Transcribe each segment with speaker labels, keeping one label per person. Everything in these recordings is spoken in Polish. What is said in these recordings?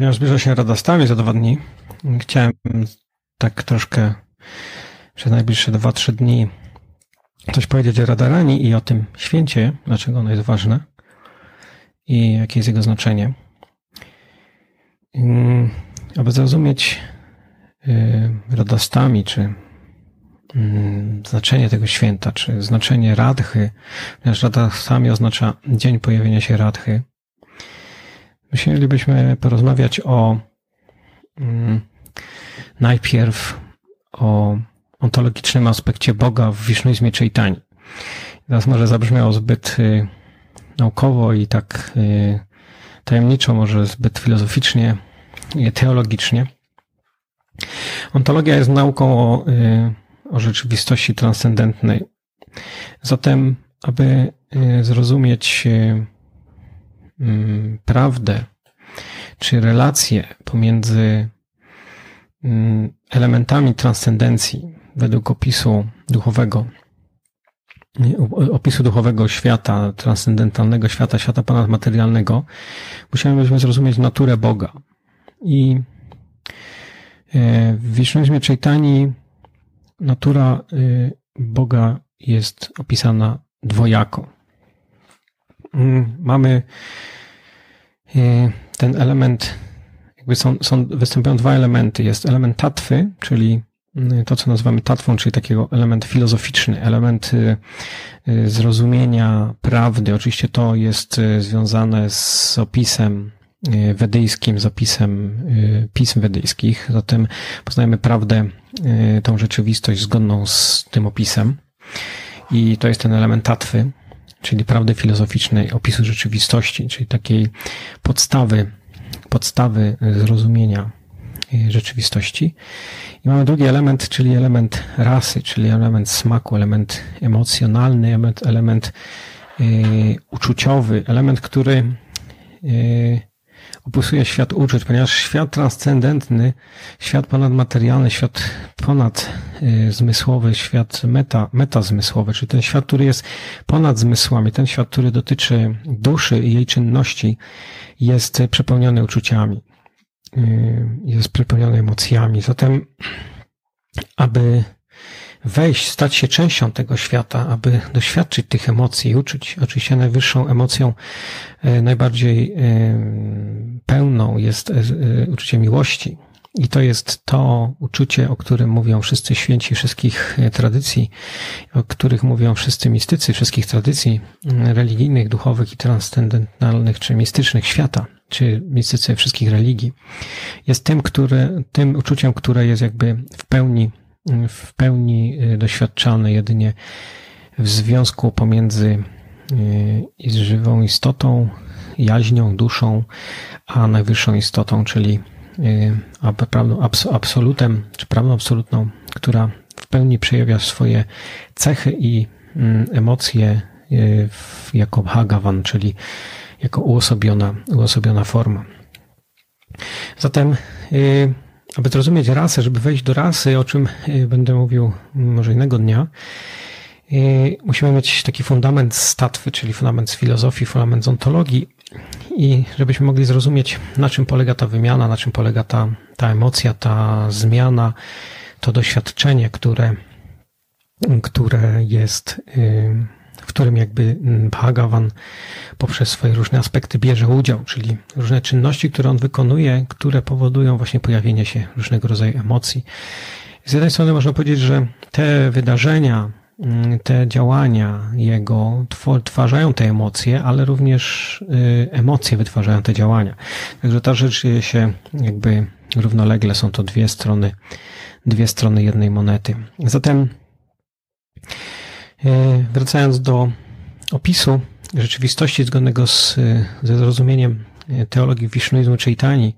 Speaker 1: Ponieważ zbliża się Radastami za dwa dni, chciałem tak troszkę przez najbliższe dwa, trzy dni coś powiedzieć o Radarani i o tym święcie, dlaczego ono jest ważne i jakie jest jego znaczenie. Mm, aby zrozumieć y, Radastami, czy mm, znaczenie tego święta, czy znaczenie Radhy, ponieważ Radastami oznacza dzień pojawienia się Radhy, Musielibyśmy porozmawiać o mm, najpierw o ontologicznym aspekcie Boga w wisznuizmie Chaitani. Teraz może zabrzmiało zbyt y, naukowo i tak y, tajemniczo, może zbyt filozoficznie, y, teologicznie. Ontologia jest nauką o, y, o rzeczywistości transcendentnej. Zatem, aby y, zrozumieć y, prawdę, czy relacje pomiędzy mm, elementami transcendencji według opisu duchowego, opisu duchowego świata, transcendentalnego świata, świata ponadmaterialnego, musielibyśmy zrozumieć naturę Boga. I e, w Wisznuizmie Chaitani natura y, Boga jest opisana dwojako. Mm, mamy e, ten element, jakby są, są, występują dwa elementy. Jest element tatwy, czyli mm, to, co nazywamy tatwą, czyli takiego element filozoficzny, element e, e, zrozumienia prawdy. Oczywiście to jest związane z opisem wedyjskim, z opisem pism wedyjskich. Zatem poznajemy prawdę, tą rzeczywistość zgodną z tym opisem. I to jest ten element tatwy czyli prawdy filozoficznej, opisu rzeczywistości, czyli takiej podstawy, podstawy zrozumienia e, rzeczywistości. I mamy drugi element, czyli element rasy, czyli element smaku, element emocjonalny, element, element yy, uczuciowy, element, który opisuje świat uczuć, ponieważ świat transcendentny, świat ponadmaterialny, świat ponadzmysłowy, świat meta, metazmysłowy, czyli ten świat, który jest ponad zmysłami, ten świat, który dotyczy duszy i jej czynności, jest przepełniony uczuciami, y, jest przepełniony emocjami. Zatem, aby wejść, stać się częścią tego świata, aby doświadczyć tych emocji i uczyć. Oczywiście najwyższą emocją, e, najbardziej e, pełną jest e, uczucie miłości. I to jest to uczucie, o którym mówią wszyscy święci wszystkich tradycji, o których mówią wszyscy mistycy wszystkich tradycji religijnych, duchowych i transcendentalnych czy mistycznych świata, czy mistycy wszystkich religii. Jest tym, które, tym uczuciem, które jest jakby w pełni w pełni y, doświadczalne jedynie w związku pomiędzy y, żywą istotą, jaźnią, duszą, a najwyższą istotą, czyli y, prawdą absolutem, czy prawdą absolutną, która w pełni przejawia swoje cechy i mm, emocje jako Bhagavan, czyli jako uosobiona, uosobiona forma. Zatem aby zrozumieć rasę, żeby wejść do rasy, o czym e, będę mówił może innego dnia, e, musimy mieć taki fundament statwy, czyli fundament z filozofii, fundament z ontologii i żebyśmy mogli zrozumieć, na czym polega ta wymiana, na czym polega ta, ta emocja, ta zmiana, to doświadczenie, które, które jest w którym jakby Bhagavan poprzez swoje różne aspekty bierze udział, czyli różne czynności, które on wykonuje, które powodują właśnie pojawienie się różnego rodzaju emocji. Z jednej strony można powiedzieć, że te wydarzenia, mm, te działania jego wytwarzają te emocje, ale również y, emocje wytwarzają te działania. Także ta rzecz dzieje się jakby równolegle, są to dwie strony, dwie strony jednej monety. Zatem wracając do opisu rzeczywistości zgodnego z, ze zrozumieniem e, teologii wisznuizmu Chaitani,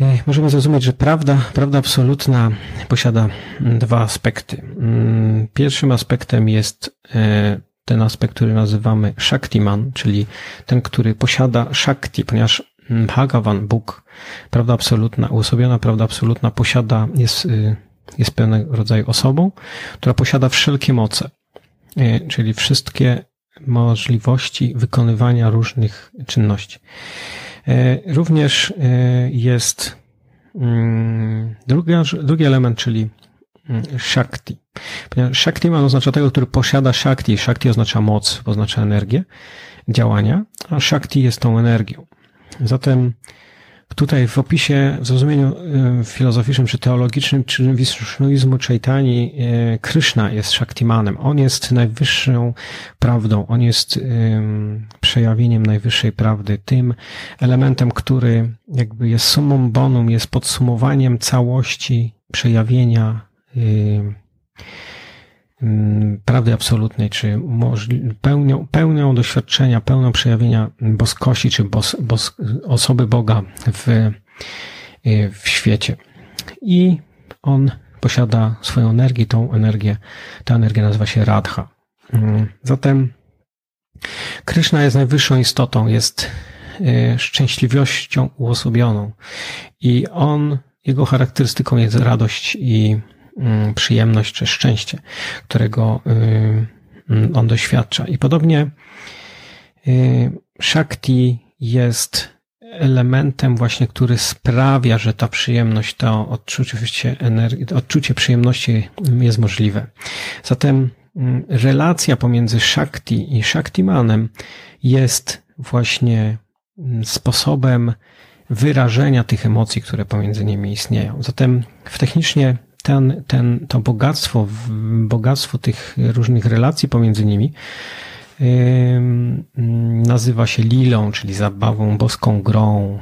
Speaker 1: e, możemy zrozumieć, że prawda, prawda absolutna posiada dwa aspekty. Mm, pierwszym aspektem jest ten aspekt, który nazywamy Shaktiman, czyli ten, który posiada Shakti, ponieważ Bhagavan, Bóg, prawda absolutna, uosobiona prawda absolutna posiada, jest jest pewnego rodzaju osobą, która posiada wszelkie moce, e, czyli wszystkie możliwości wykonywania różnych czynności. Również jest mm, drugi, drugi element, czyli mm, Shakti. Shakti ma oznacza tego, który posiada Shakti. Shakti oznacza moc, oznacza energię działania, a Shakti jest tą energią. Zatem Tutaj w opisie, w zrozumieniu e, filozoficznym, czy teologicznym, czy Vishnuizmu Chaitani, e, Krishna jest Shaktimanem. On jest najwyższą prawdą. On jest przejawieniem najwyższej prawdy. Tym elementem, który jakby jest sumą bonum, jest podsumowaniem całości przejawienia prawdy absolutnej, czy pełnią, pełnią doświadczenia, pełnią przejawienia boskości, czy bos, bos, osoby Boga w, y, w świecie. I on posiada swoją energię, tą energię, ta energia nazywa się Radha. Mm, zatem Krishna jest najwyższą istotą, jest y, szczęśliwością uosobioną i on, jego charakterystyką jest radość i Mm, przyjemność czy szczęście, którego y, mm, on doświadcza. I podobnie y, Shakti jest elementem właśnie, który sprawia, że ta przyjemność, to odczucie, energii, odczucie przyjemności jest możliwe. Zatem mm, relacja pomiędzy Shakti i Shaktimanem jest właśnie sposobem wyrażenia tych emocji, które pomiędzy nimi istnieją. Zatem w technicznie ten, ten, to bogactwo, bogactwo tych różnych relacji pomiędzy nimi nazywa się lilą, czyli zabawą, boską grą,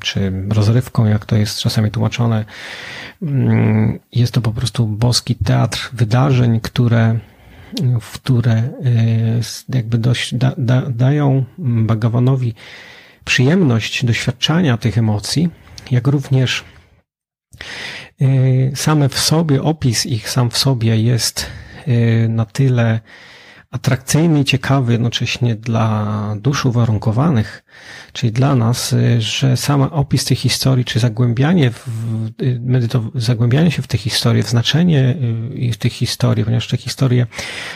Speaker 1: czy rozrywką, jak to jest czasami tłumaczone. Jest to po prostu boski teatr wydarzeń, które, które y, jakby dość da, da, dają Bhagawanowi przyjemność doświadczania tych emocji, jak również same w sobie, opis ich sam w sobie jest y, na tyle atrakcyjny i ciekawy jednocześnie dla dusz uwarunkowanych, czyli dla nas, y, że sam opis tej historii, czy zagłębianie, w, zagłębianie się w te historie, w znaczenie tych historii, ponieważ te historie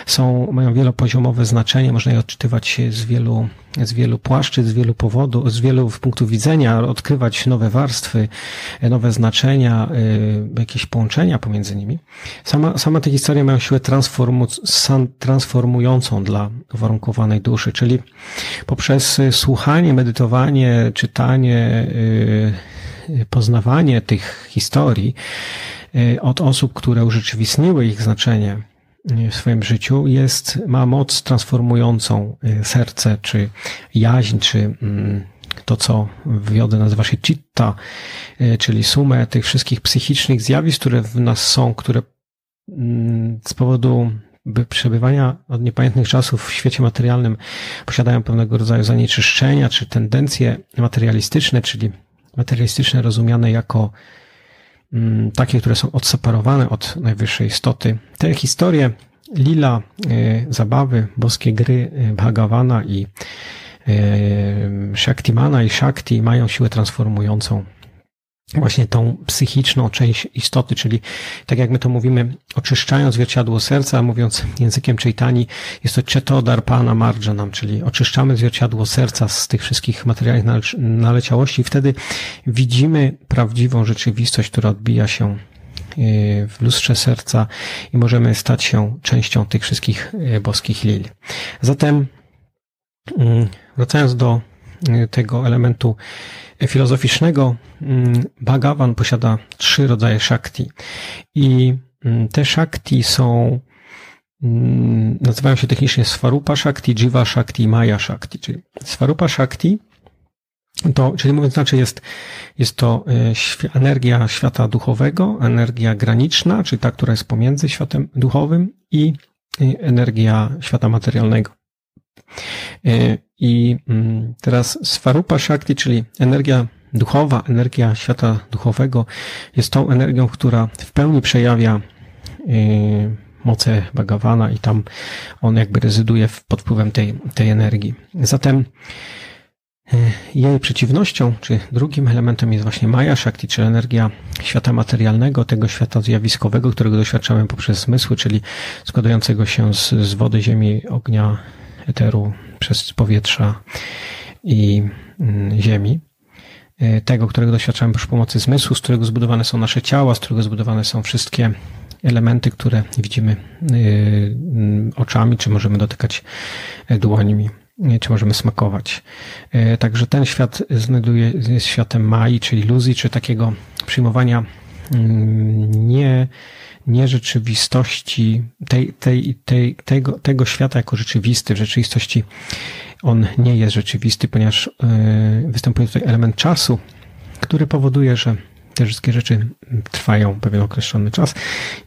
Speaker 1: są, mają wielopoziomowe znaczenie, można je odczytywać z wielu z wielu płaszczyzn, z wielu powodów, z wielu punktów widzenia, odkrywać nowe warstwy, nowe znaczenia, y, jakieś połączenia pomiędzy nimi. Sama, same te historie mają siłę transformu, transformującą dla uwarunkowanej duszy, czyli poprzez słuchanie, medytowanie, czytanie, poznawanie tych historii od osób, które urzeczywistniły ich znaczenie, w swoim życiu jest, ma moc transformującą y, serce, czy jaźń, czy mm, to, co w jodę nazywa się citta, y, czyli sumę tych wszystkich psychicznych zjawisk, które w nas są, które mm, z powodu by przebywania od niepamiętnych czasów w świecie materialnym posiadają pewnego rodzaju zanieczyszczenia, czy tendencje materialistyczne, czyli materialistyczne rozumiane jako takie, które są odseparowane od najwyższej istoty. Te historie lila, y, zabawy, boskie gry y, Bhagawana i y, Shaktimana i Shakti mają siłę transformującą właśnie tą psychiczną część istoty, czyli tak jak my to mówimy, oczyszczając zwierciadło serca, mówiąc językiem Chaitani, jest to Chetodarpana Marjanam, czyli oczyszczamy zwierciadło serca z tych wszystkich materialnych naleciałości i wtedy widzimy prawdziwą rzeczywistość, która odbija się e, w lustrze serca i możemy stać się częścią tych wszystkich e, boskich lil. Zatem mm, wracając do tego elementu filozoficznego mm, Bhagavan posiada trzy rodzaje Shakti. I mm, te Shakti są, mm, nazywają się technicznie Svarupa Shakti, Jiva Shakti i Maya Shakti. Czyli Svarupa Shakti to, czyli mówiąc znaczy jest, jest to e, energia świata duchowego, energia graniczna, czyli ta, która jest pomiędzy światem duchowym i energia świata materialnego. I mm, teraz Svarupa Shakti, czyli energia duchowa, energia świata duchowego, jest tą energią, która w pełni przejawia e, moce Bhagawana i tam on jakby rezyduje pod wpływem tej, tej energii. Zatem e, jej przeciwnością, czy drugim elementem jest właśnie Maya Shakti, czyli energia świata materialnego, tego świata zjawiskowego, którego doświadczamy poprzez zmysły, czyli składającego się z, z wody, ziemi, ognia, eteru, przez powietrza i mm, ziemi, tego, którego doświadczamy przy pomocy zmysłu, z którego zbudowane są nasze ciała, z którego zbudowane są wszystkie elementy, które widzimy oczami, czy możemy dotykać dłońmi czy możemy smakować. E, także ten świat znajduje, jest światem Mai, czy iluzji, czy takiego przyjmowania mm, nie, nie rzeczywistości, tej, tej, tej, tego, tego świata jako rzeczywisty. W rzeczywistości on nie jest rzeczywisty, ponieważ e, występuje tutaj element czasu, który powoduje, że te wszystkie rzeczy trwają pewien określony czas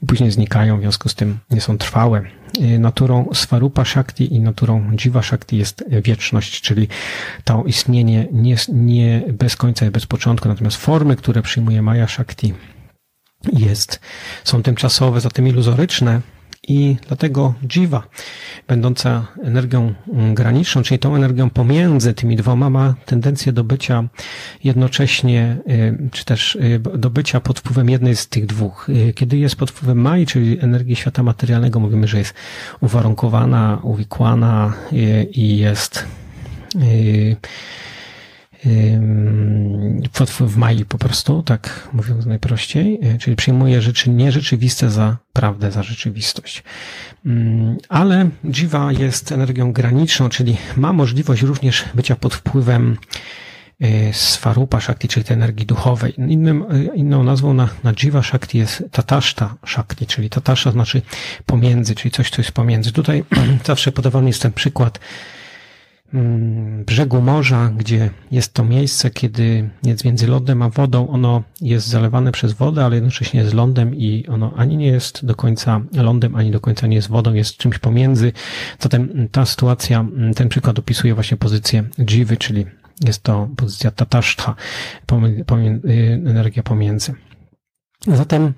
Speaker 1: i później znikają, w związku z tym nie są trwałe. Y, naturą Svarupa Shakti i naturą Jiva Shakti jest wieczność, czyli to istnienie nie, nie bez końca i bez początku, natomiast formy, które przyjmuje Maya Shakti jest, są tymczasowe, zatem iluzoryczne, i dlatego jiva, będąca energią graniczną, czyli tą energią pomiędzy tymi dwoma, ma tendencję do bycia jednocześnie, y, czy też y, do bycia pod wpływem jednej z tych dwóch. Y, kiedy jest pod wpływem Mai, czyli energii świata materialnego, mówimy, że jest uwarunkowana, uwikłana i jest w Mai po prostu, tak mówiąc najprościej, e, czyli przyjmuje rzeczy nierzeczywiste za prawdę, za rzeczywistość. Ale Jiva jest energią graniczną, czyli ma możliwość również bycia pod wpływem e, Svarupa Shakti, czyli tej energii duchowej. Innym, e, inną nazwą na, na Jiva Shakti jest Tatashta Shakti, czyli Tatashta znaczy pomiędzy, czyli coś, co jest pomiędzy. Tutaj zawsze podawany jest ten przykład brzegu morza, gdzie jest to miejsce, kiedy jest między lądem a wodą, ono jest zalewane przez wodę, ale jednocześnie jest lądem i ono ani nie jest do końca lądem, ani do końca nie jest wodą, jest czymś pomiędzy. Zatem ta sytuacja, mm, ten przykład opisuje właśnie pozycję Jivy, czyli jest to pozycja tatasztha, y, energia pomiędzy. Zatem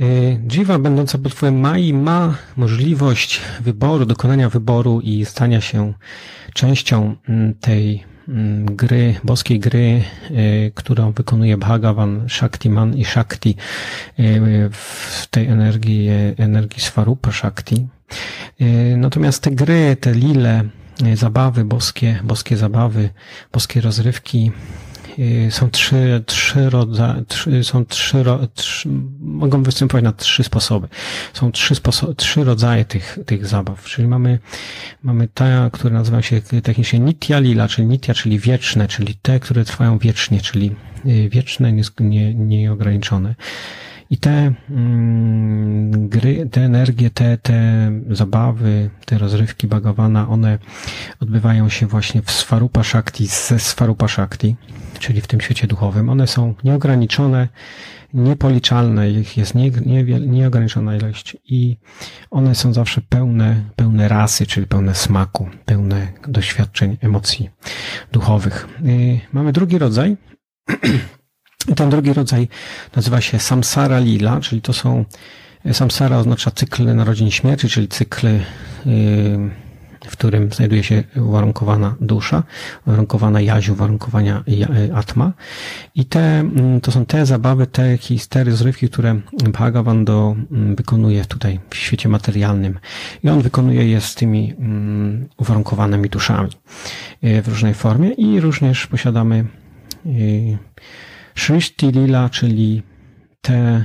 Speaker 1: y, Jiva, będąca pod wpływem Mai, ma możliwość wyboru, dokonania wyboru i stania się częścią mm, tej mm, gry, boskiej gry, y, którą wykonuje Bhagavan, Shaktiman i Shakti y, w tej energii, energii Svarupa Shakti. Natomiast te gry, te lile, zabawy boskie, boskie zabawy, boskie rozrywki są trzy, trzy rodzaje, trzy, są trzy, trzy, mogą występować na trzy sposoby. Są trzy, sposo trzy rodzaje tych, tych zabaw, czyli mamy, mamy te, które nazywają się technicznie nitya lila, czyli nitya, czyli wieczne, czyli te, które trwają wiecznie, czyli y, wieczne, nie, nieograniczone. I te mm, gry, te energie, te, te zabawy, te rozrywki Bhagawana, one odbywają się właśnie w Svarupa Shakti, ze Svarupa Shakti, czyli w tym świecie duchowym. One są nieograniczone, niepoliczalne, ich jest nie, nie, nieograniczona ilość i one są zawsze pełne, pełne rasy, czyli pełne smaku, pełne doświadczeń, emocji duchowych. Y, mamy drugi rodzaj, Ten drugi rodzaj nazywa się samsara lila, czyli to są, samsara oznacza cykl narodzin śmierci, czyli cykl, y, w którym znajduje się uwarunkowana dusza, uwarunkowana jaziu, uwarunkowania y, atma. I te, mm, to są te zabawy, te histery, zrywki, które Bhagavan do, mm, wykonuje tutaj w świecie materialnym. I on wykonuje je z tymi um, uwarunkowanymi duszami y, w różnej formie i również posiadamy Szyszti lila, czyli te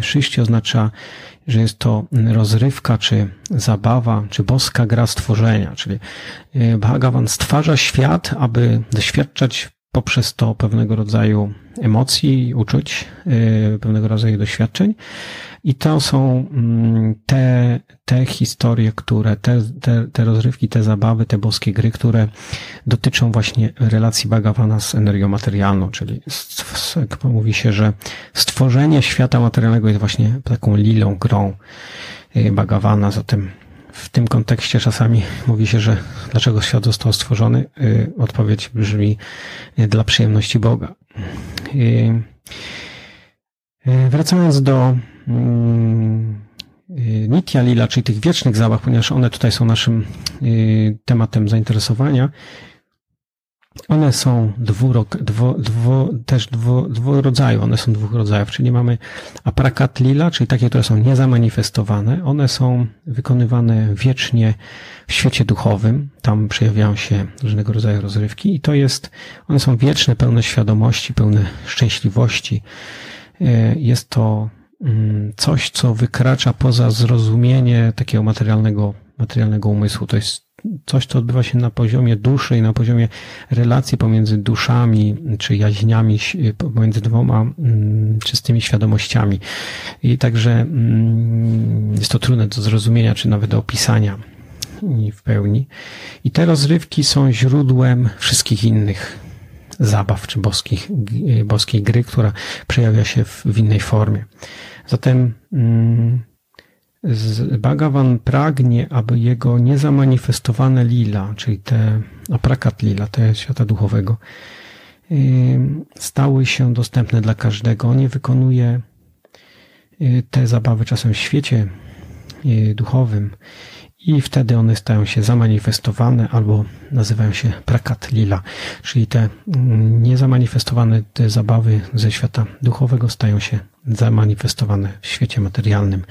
Speaker 1: szyści oznacza, że jest to rozrywka, czy zabawa, czy boska gra stworzenia, czyli e, Bhagavan stwarza świat, aby doświadczać poprzez to pewnego rodzaju emocji, uczuć, e, pewnego rodzaju doświadczeń. I to są mm, te, te historie, które, te, te, te rozrywki, te zabawy, te boskie gry, które dotyczą właśnie relacji Bhagavana z energią materialną, czyli jak mówi się, że stworzenie świata materialnego jest właśnie taką lilą, grą y, Bhagavana, zatem w tym kontekście czasami mówi się, że dlaczego świat został stworzony? Y, odpowiedź brzmi y, dla przyjemności Boga. Wracając do mm, Nitya Lila, czyli tych wiecznych zabaw, ponieważ one tutaj są naszym tematem zainteresowania, One są dwurok, dwo, dwo, też dwo, dwurodzaju, one są dwóch rodzajów, czyli mamy aprakat lila, czyli takie, które są niezamanifestowane. One są wykonywane wiecznie w świecie duchowym. Tam przejawiają się różnego rodzaju rozrywki i to jest, one są wieczne, pełne świadomości, pełne szczęśliwości. E, jest to mm, coś, co wykracza poza zrozumienie takiego materialnego, materialnego umysłu. To jest coś, co odbywa się na poziomie duszy i na poziomie relacji pomiędzy duszami czy jaźniami, pomiędzy dwoma mm, czystymi świadomościami. I także mm, jest to trudne do zrozumienia, czy nawet do opisania w pełni. I te rozrywki są źródłem wszystkich innych zabaw czy boskich, boskiej gry, która przejawia się w, w innej formie. Zatem mm, Bhagavan pragnie, aby jego niezamanifestowane lila, czyli te aprakat lila, te świata duchowego, stały się dostępne dla każdego. On nie wykonuje y, te zabawy czasem w świecie y, duchowym i wtedy one stają się zamanifestowane albo nazywają się prakat lila, czyli te mm, niezamanifestowane te zabawy ze świata duchowego stają się zamanifestowane w świecie materialnym.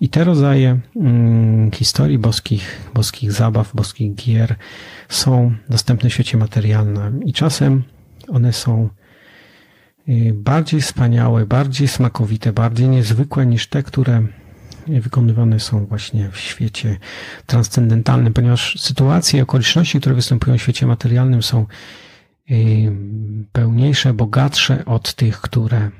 Speaker 1: I te rodzaje mm, historii boskich, boskich zabaw, boskich gier są dostępne w świecie materialnym i czasem one są y, bardziej wspaniałe, bardziej smakowite, bardziej niezwykłe niż te, które wykonywane są właśnie w świecie transcendentalnym, ponieważ sytuacje, okoliczności, które występują w świecie materialnym są y, pełniejsze, bogatsze od tych, które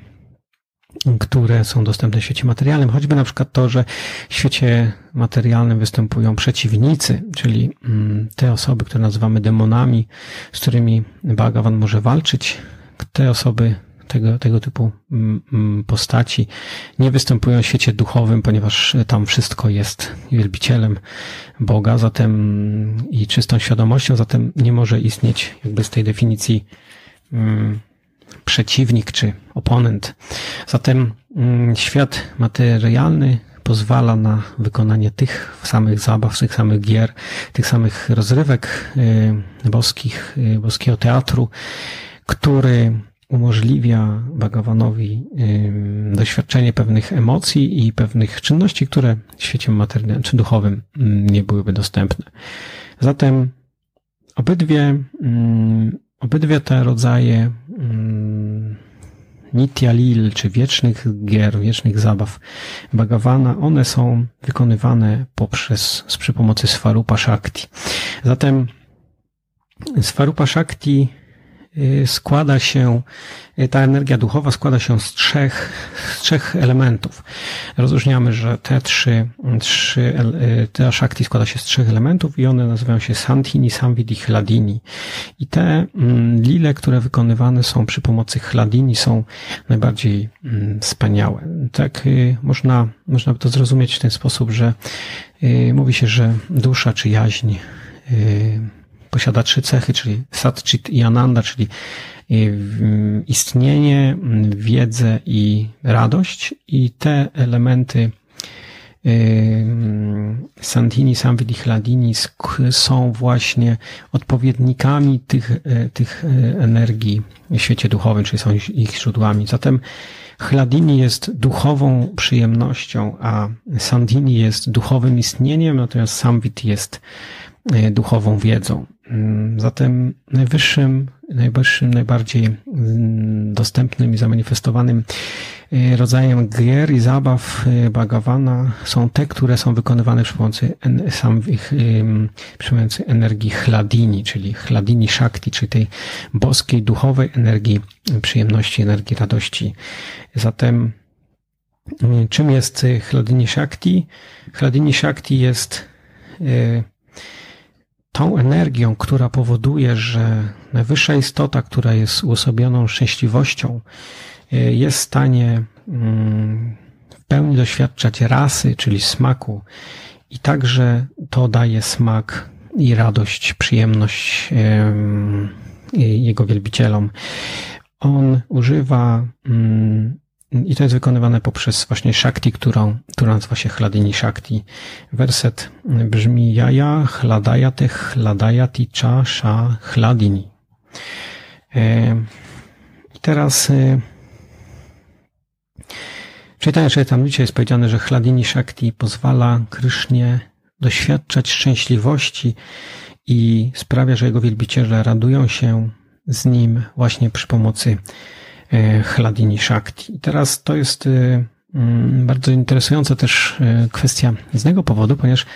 Speaker 1: które są dostępne w świecie materialnym, choćby na przykład to, że w świecie materialnym występują przeciwnicy, czyli mm, te osoby, które nazywamy demonami, z którymi Bhagavan może walczyć, te osoby tego, tego typu mm, mm, postaci nie występują w świecie duchowym, ponieważ tam wszystko jest wielbicielem Boga, zatem i czystą świadomością, zatem nie może istnieć jakby z tej definicji przeciwnik czy oponent. Zatem mm, świat materialny pozwala na wykonanie tych samych zabaw, tych samych gier, tych samych rozrywek y, boskich, y, boskiego teatru, który umożliwia Bhagawanowi doświadczenie pewnych emocji i pewnych czynności, które w świecie materialnym czy duchowym nie byłyby dostępne. Zatem obydwie Obydwie te rodzaje Nitya Lil, czy wiecznych gier, wiecznych zabaw Bhagawana, one są wykonywane poprzez, przy pomocy Svarupa Shakti. Zatem Svarupa Shakti składa się, y, ta energia duchowa składa się z trzech, z trzech elementów. Rozróżniamy, że te trzy, trzy y, te Shakti składa się z trzech elementów i one nazywają się Santini, Samvidi, Hladini. I te mm, lile, które wykonywane są przy pomocy Hladini są najbardziej mm, wspaniałe. Tak można, można by to zrozumieć w ten sposób, że mówi się, że dusza czy jaźń posiada trzy cechy, czyli Satchit i Ananda, czyli y, istnienie, wiedzę i radość. I te elementy y, Santini, Samvidi, Hladini są właśnie odpowiednikami tych, y, tych energii w świecie duchowym, czyli są ich źródłami. Zatem Hladini jest duchową przyjemnością, a Sandini jest duchowym istnieniem, natomiast Samvit jest duchową wiedzą. Mm, zatem najwyższym, najwyższym, najbardziej mm, dostępnym i zamanifestowanym y, rodzajem gier i zabaw y, Bhagavana są te, które są wykonywane przy pomocy samych, przy pomocy energii chladini, czyli chladini shakti, czyli tej boskiej, duchowej energii przyjemności, energii radości. Zatem czym jest chladini shakti? Chladini shakti jest tą energią, która powoduje, że najwyższa istota, która jest uosobioną szczęśliwością, y, jest w stanie mm, w pełni doświadczać rasy, czyli smaku, i także to daje smak i radość, przyjemność jego wielbicielom. On używa mm, i to jest wykonywane poprzez właśnie Shakti, którą, która nazywa się Chladini Shakti. Werset brzmi Jaja chladajate chladajati cha sha chladini. I teraz w czytaniu Chaitamrita jest powiedziane, że Hladini Shakti pozwala Krysznie doświadczać szczęśliwości i sprawia, że jego wielbiciele radują się z nim właśnie przy pomocy Hladini Shakti. I teraz to jest Mm, bardzo interesująca też e, kwestia z tego powodu, ponieważ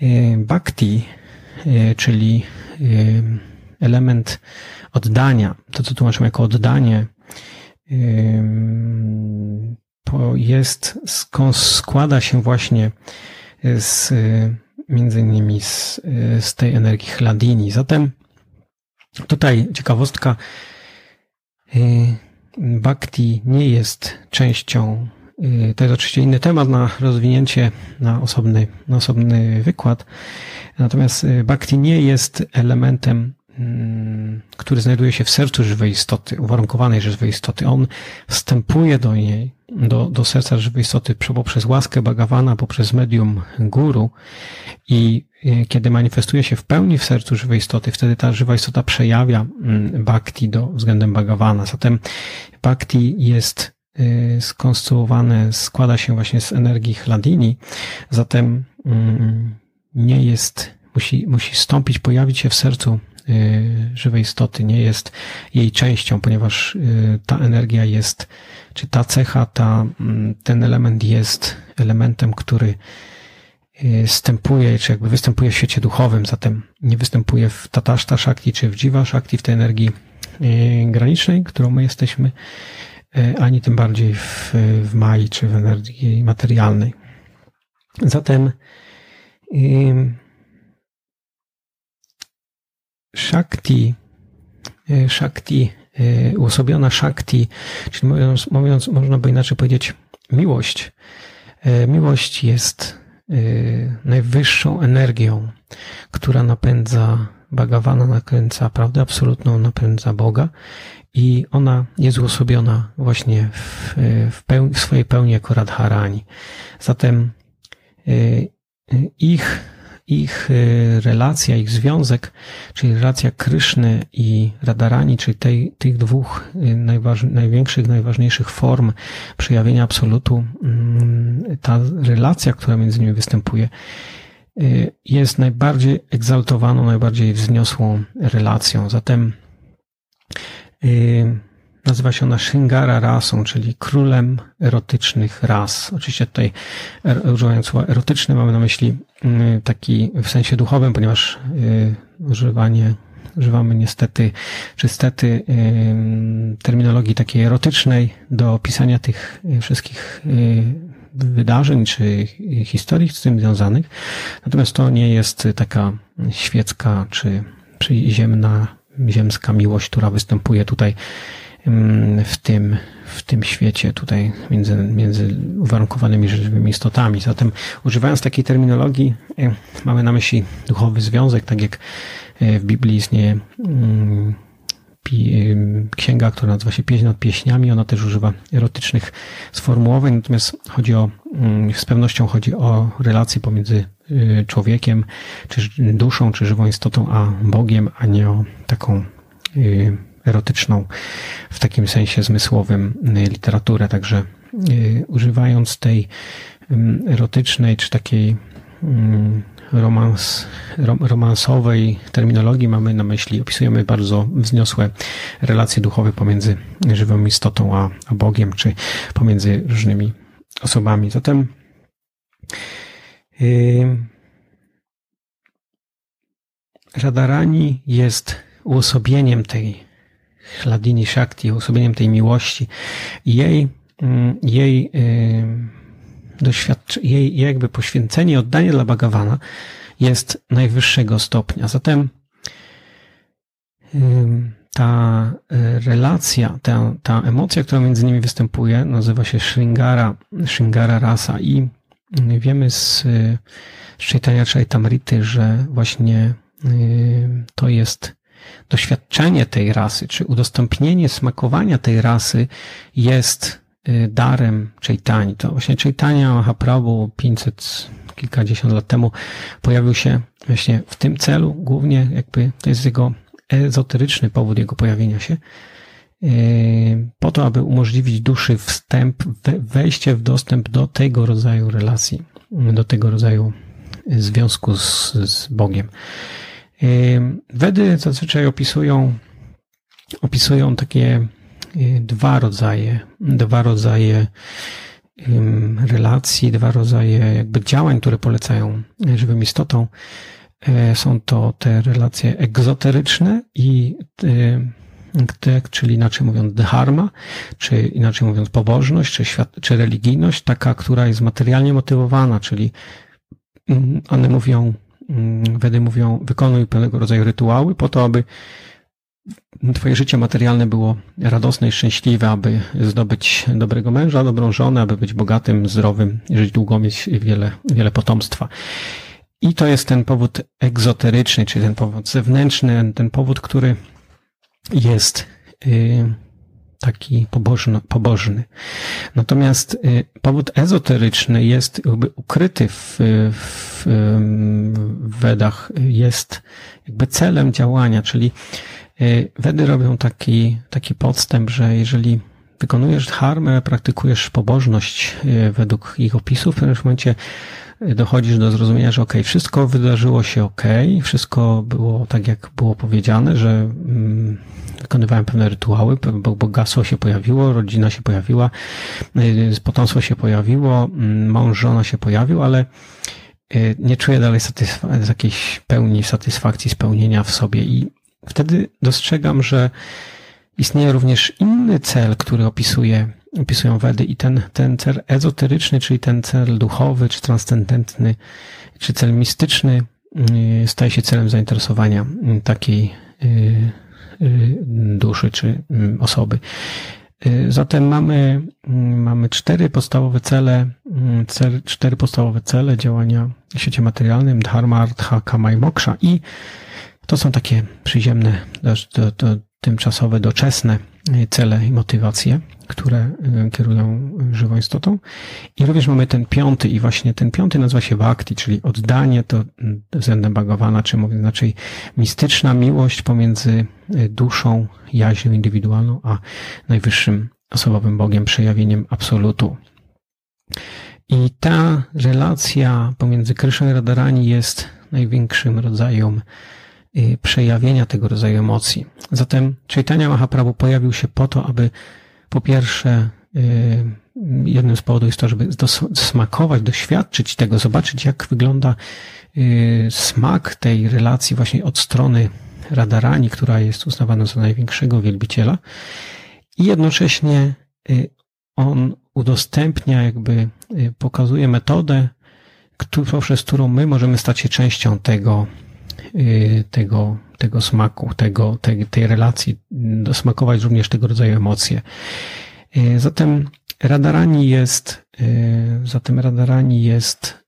Speaker 1: e, bhakti, e, czyli element oddania, to co tłumaczymy jako oddanie, jest, składa się właśnie z, między innymi z, z tej energii chladini. Zatem tutaj ciekawostka, bhakti nie jest częścią Y, to jest oczywiście inny temat na rozwinięcie, na osobny, na osobny wykład. Natomiast y, bhakti nie jest elementem, mm, który znajduje się w sercu żywej istoty, uwarunkowanej żywej istoty. On wstępuje do niej, do, do serca żywej istoty poprzez łaskę Bhagawana, poprzez medium guru i kiedy manifestuje się w pełni w sercu żywej istoty, wtedy ta żywa istota przejawia mm, bhakti do względem Bhagawana. Zatem bhakti jest Y, skonstruowane składa się właśnie z energii Hladini, zatem mm, nie jest, musi, musi stąpić, pojawić się w sercu y, żywej istoty, nie jest jej częścią, ponieważ y, ta energia jest, czy ta cecha, ta, mm, ten element jest elementem, który wstępuje, czy jakby występuje w świecie duchowym, zatem nie występuje w Tataszta Shakti, czy w Jiva Shakti, w tej energii granicznej, którą my jesteśmy, E, ani tym bardziej w, w Mai czy w energii materialnej. Zatem Shakti, Shakti, uosobiona Shakti, czyli mówiąc, mówiąc, można by inaczej powiedzieć, miłość. Miłość jest najwyższą energią, która napędza Bhagawana, nakręca prawdę absolutną, napędza Boga i ona jest uosobiona właśnie w, w, pełni, w swojej pełni jako Radharani. Zatem y, y, ich, ich y, relacja, ich związek, czyli relacja Kryszny i Radharani, czyli tej, tych dwóch najważ, największych, najważniejszych form przejawienia absolutu, mm, ta relacja, która między nimi występuje, jest najbardziej egzaltowaną, najbardziej wzniosłą relacją. Zatem Nazywa się ona Shingara rasą, czyli królem erotycznych ras. Oczywiście tutaj er, używając słowa erotyczny mamy na myśli taki w sensie duchowym, ponieważ używanie, używamy niestety, czy stety terminologii takiej erotycznej do opisania tych wszystkich wydarzeń czy historii z tym związanych. Natomiast to nie jest taka świecka czy przyziemna ziemska miłość, która występuje tutaj w tym, w tym świecie, tutaj między, między uwarunkowanymi żywymi istotami. Zatem używając takiej terminologii, e, mamy na myśli duchowy związek, tak jak e, w Biblii istnieje mm, księga, która nazywa się Pieśń nad pieśniami. Ona też używa erotycznych sformułowań, natomiast chodzi o, mm, z pewnością chodzi o relacje pomiędzy człowiekiem, czy duszą, czy żywą istotą, a Bogiem, a nie o taką erotyczną w takim sensie zmysłowym y, literaturę. Także używając tej erotycznej, czy takiej romans, romansowej terminologii mamy na myśli, opisujemy bardzo wzniosłe relacje duchowe pomiędzy żywą istotą a, Bogiem, czy pomiędzy różnymi osobami. Zatem yy, Radarani jest uosobieniem tej Hladini Shakti, uosobieniem tej miłości. Jej, mm, jej yy, doświadczy, jej jakby poświęcenie, oddanie dla Bhagawana jest najwyższego stopnia. Zatem ta y, relacja, ta, ta emocja, która między nimi występuje, nazywa się Shringara, Shringara rasa i wiemy z, Chaitanya Chaitamrity, że właśnie y, to jest doświadczenie tej rasy, czy udostępnienie smakowania tej rasy jest Y, darem Chaitani. To właśnie Chaitanya Mahaprabhu 500 kilkadziesiąt lat temu pojawił się właśnie w tym celu, głównie jakby to jest jego ezoteryczny powód jego pojawienia się, po to, aby umożliwić duszy wstęp, wejście w dostęp do tego rodzaju relacji, do tego rodzaju związku z, z Bogiem. Wedy zazwyczaj opisują, opisują takie dwa rodzaje, dwa rodzaje relacji, dwa rodzaje jakby działań, które polecają żywym istotom. E, są to te relacje egzoteryczne i te, czyli inaczej mówiąc dharma, czy inaczej mówiąc pobożność, czy, świat, czy religijność, taka, która jest materialnie motywowana, czyli mm, one mówią, Wedy mówią, wykonuj pewnego rodzaju rytuały po to, aby Twoje życie materialne było radosne i szczęśliwe, aby zdobyć dobrego męża, dobrą żonę, aby być bogatym, zdrowym, żyć długo, mieć wiele, wiele potomstwa. I to jest ten powód egzoteryczny, czyli ten powód zewnętrzny, ten powód, który jest y, taki pobożny, pobożny. Natomiast y, powód ezoteryczny jest jakby ukryty w, w, w Wedach, jest jakby celem działania, czyli y, Wedy robią taki, taki podstęp, że jeżeli wykonujesz dharmę, praktykujesz pobożność według ich opisów, w pewnym momencie dochodzisz do zrozumienia, że ok, wszystko wydarzyło się ok, wszystko było tak, jak było powiedziane, że mm, wykonywałem pewne rytuały, bo bogactwo się pojawiło, rodzina się pojawiła, y, potomstwo się pojawiło, mm, mąż, żona się pojawił, ale y, nie czuję dalej satysfakcji, jakiejś pełni satysfakcji, spełnienia w sobie i wtedy dostrzegam, że istnieje również inny cel, który opisuje opisują Wedy i ten, ten cel ezoteryczny, czyli ten cel duchowy, czy transcendentny, czy cel mistyczny y, staje się celem zainteresowania takiej y, y, duszy czy osoby. Zatem mamy, mamy cztery podstawowe cele, cel, cztery podstawowe cele działania w świecie materialnym, dharma, artha, kama i moksha i to są takie przyziemne, do, do, tymczasowe, doczesne cele i motywacje, które y, kierują żywą istotą. I również mamy ten piąty i właśnie ten piąty nazywa się bhakti, czyli oddanie to mm, względem Bhagavana, czy mówiąc inaczej mistyczna miłość pomiędzy y, duszą, jaźnią indywidualną, a najwyższym osobowym Bogiem, przejawieniem absolutu. I ta relacja pomiędzy Kryszną i Radharani jest największym rodzajem przejawienia tego rodzaju emocji. Zatem Chaitanya Mahaprabhu pojawił się po to, aby po pierwsze y, jednym z powodów jest to, żeby smakować, doświadczyć tego, zobaczyć jak wygląda y, smak tej relacji właśnie od strony Radarani, która jest uznawana za największego wielbiciela i jednocześnie on udostępnia, jakby pokazuje metodę, poprzez którą my możemy stać się częścią tego Y, tego, tego smaku, tego, tej, tej relacji, dosmakować również tego rodzaju emocje. Y, zatem Radarani jest, y, zatem Radarani jest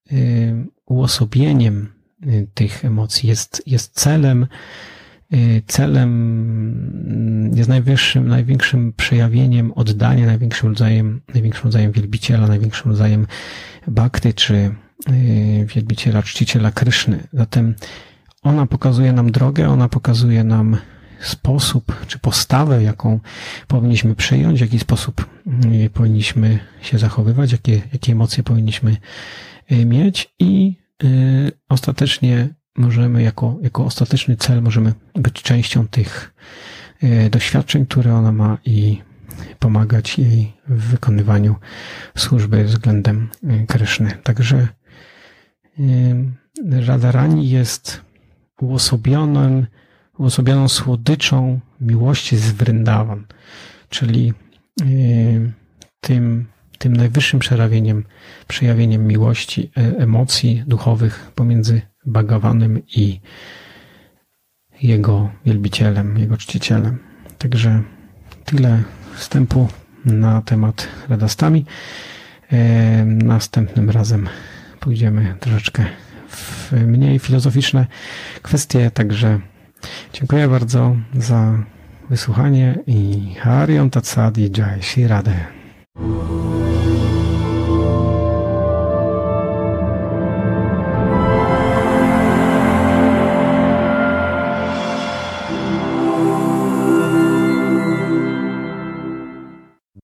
Speaker 1: uosobieniem tych emocji, jest, jest celem, celem, jest najwyższym, największym przejawieniem oddania, największym rodzajem, największym rodzajem wielbiciela, największym rodzajem bakty, czy wielbiciela, czciciela Kryszny. Zatem ona pokazuje nam drogę, ona pokazuje nam sposób czy postawę, jaką powinniśmy przyjąć, w jaki sposób mm, powinniśmy się zachowywać, jakie, jakie emocje powinniśmy y, mieć i y, ostatecznie możemy, jako, jako ostateczny cel, możemy być częścią tych y, doświadczeń, które ona ma i pomagać jej w wykonywaniu służby względem Kryszny. Także Radharani jest uosobionym, uosobioną słodyczą miłości z Vrindavan, czyli y, tym, tym najwyższym przejawieniem, przejawieniem miłości, e, emocji duchowych pomiędzy Bhagawanem i jego wielbicielem, jego czcicielem. Także tyle wstępu na temat radastami. E, następnym razem pójdziemy troszeczkę w mniej filozoficzne kwestie, także dziękuję bardzo za wysłuchanie i Harion Tatsadi Jai Shri Radhe.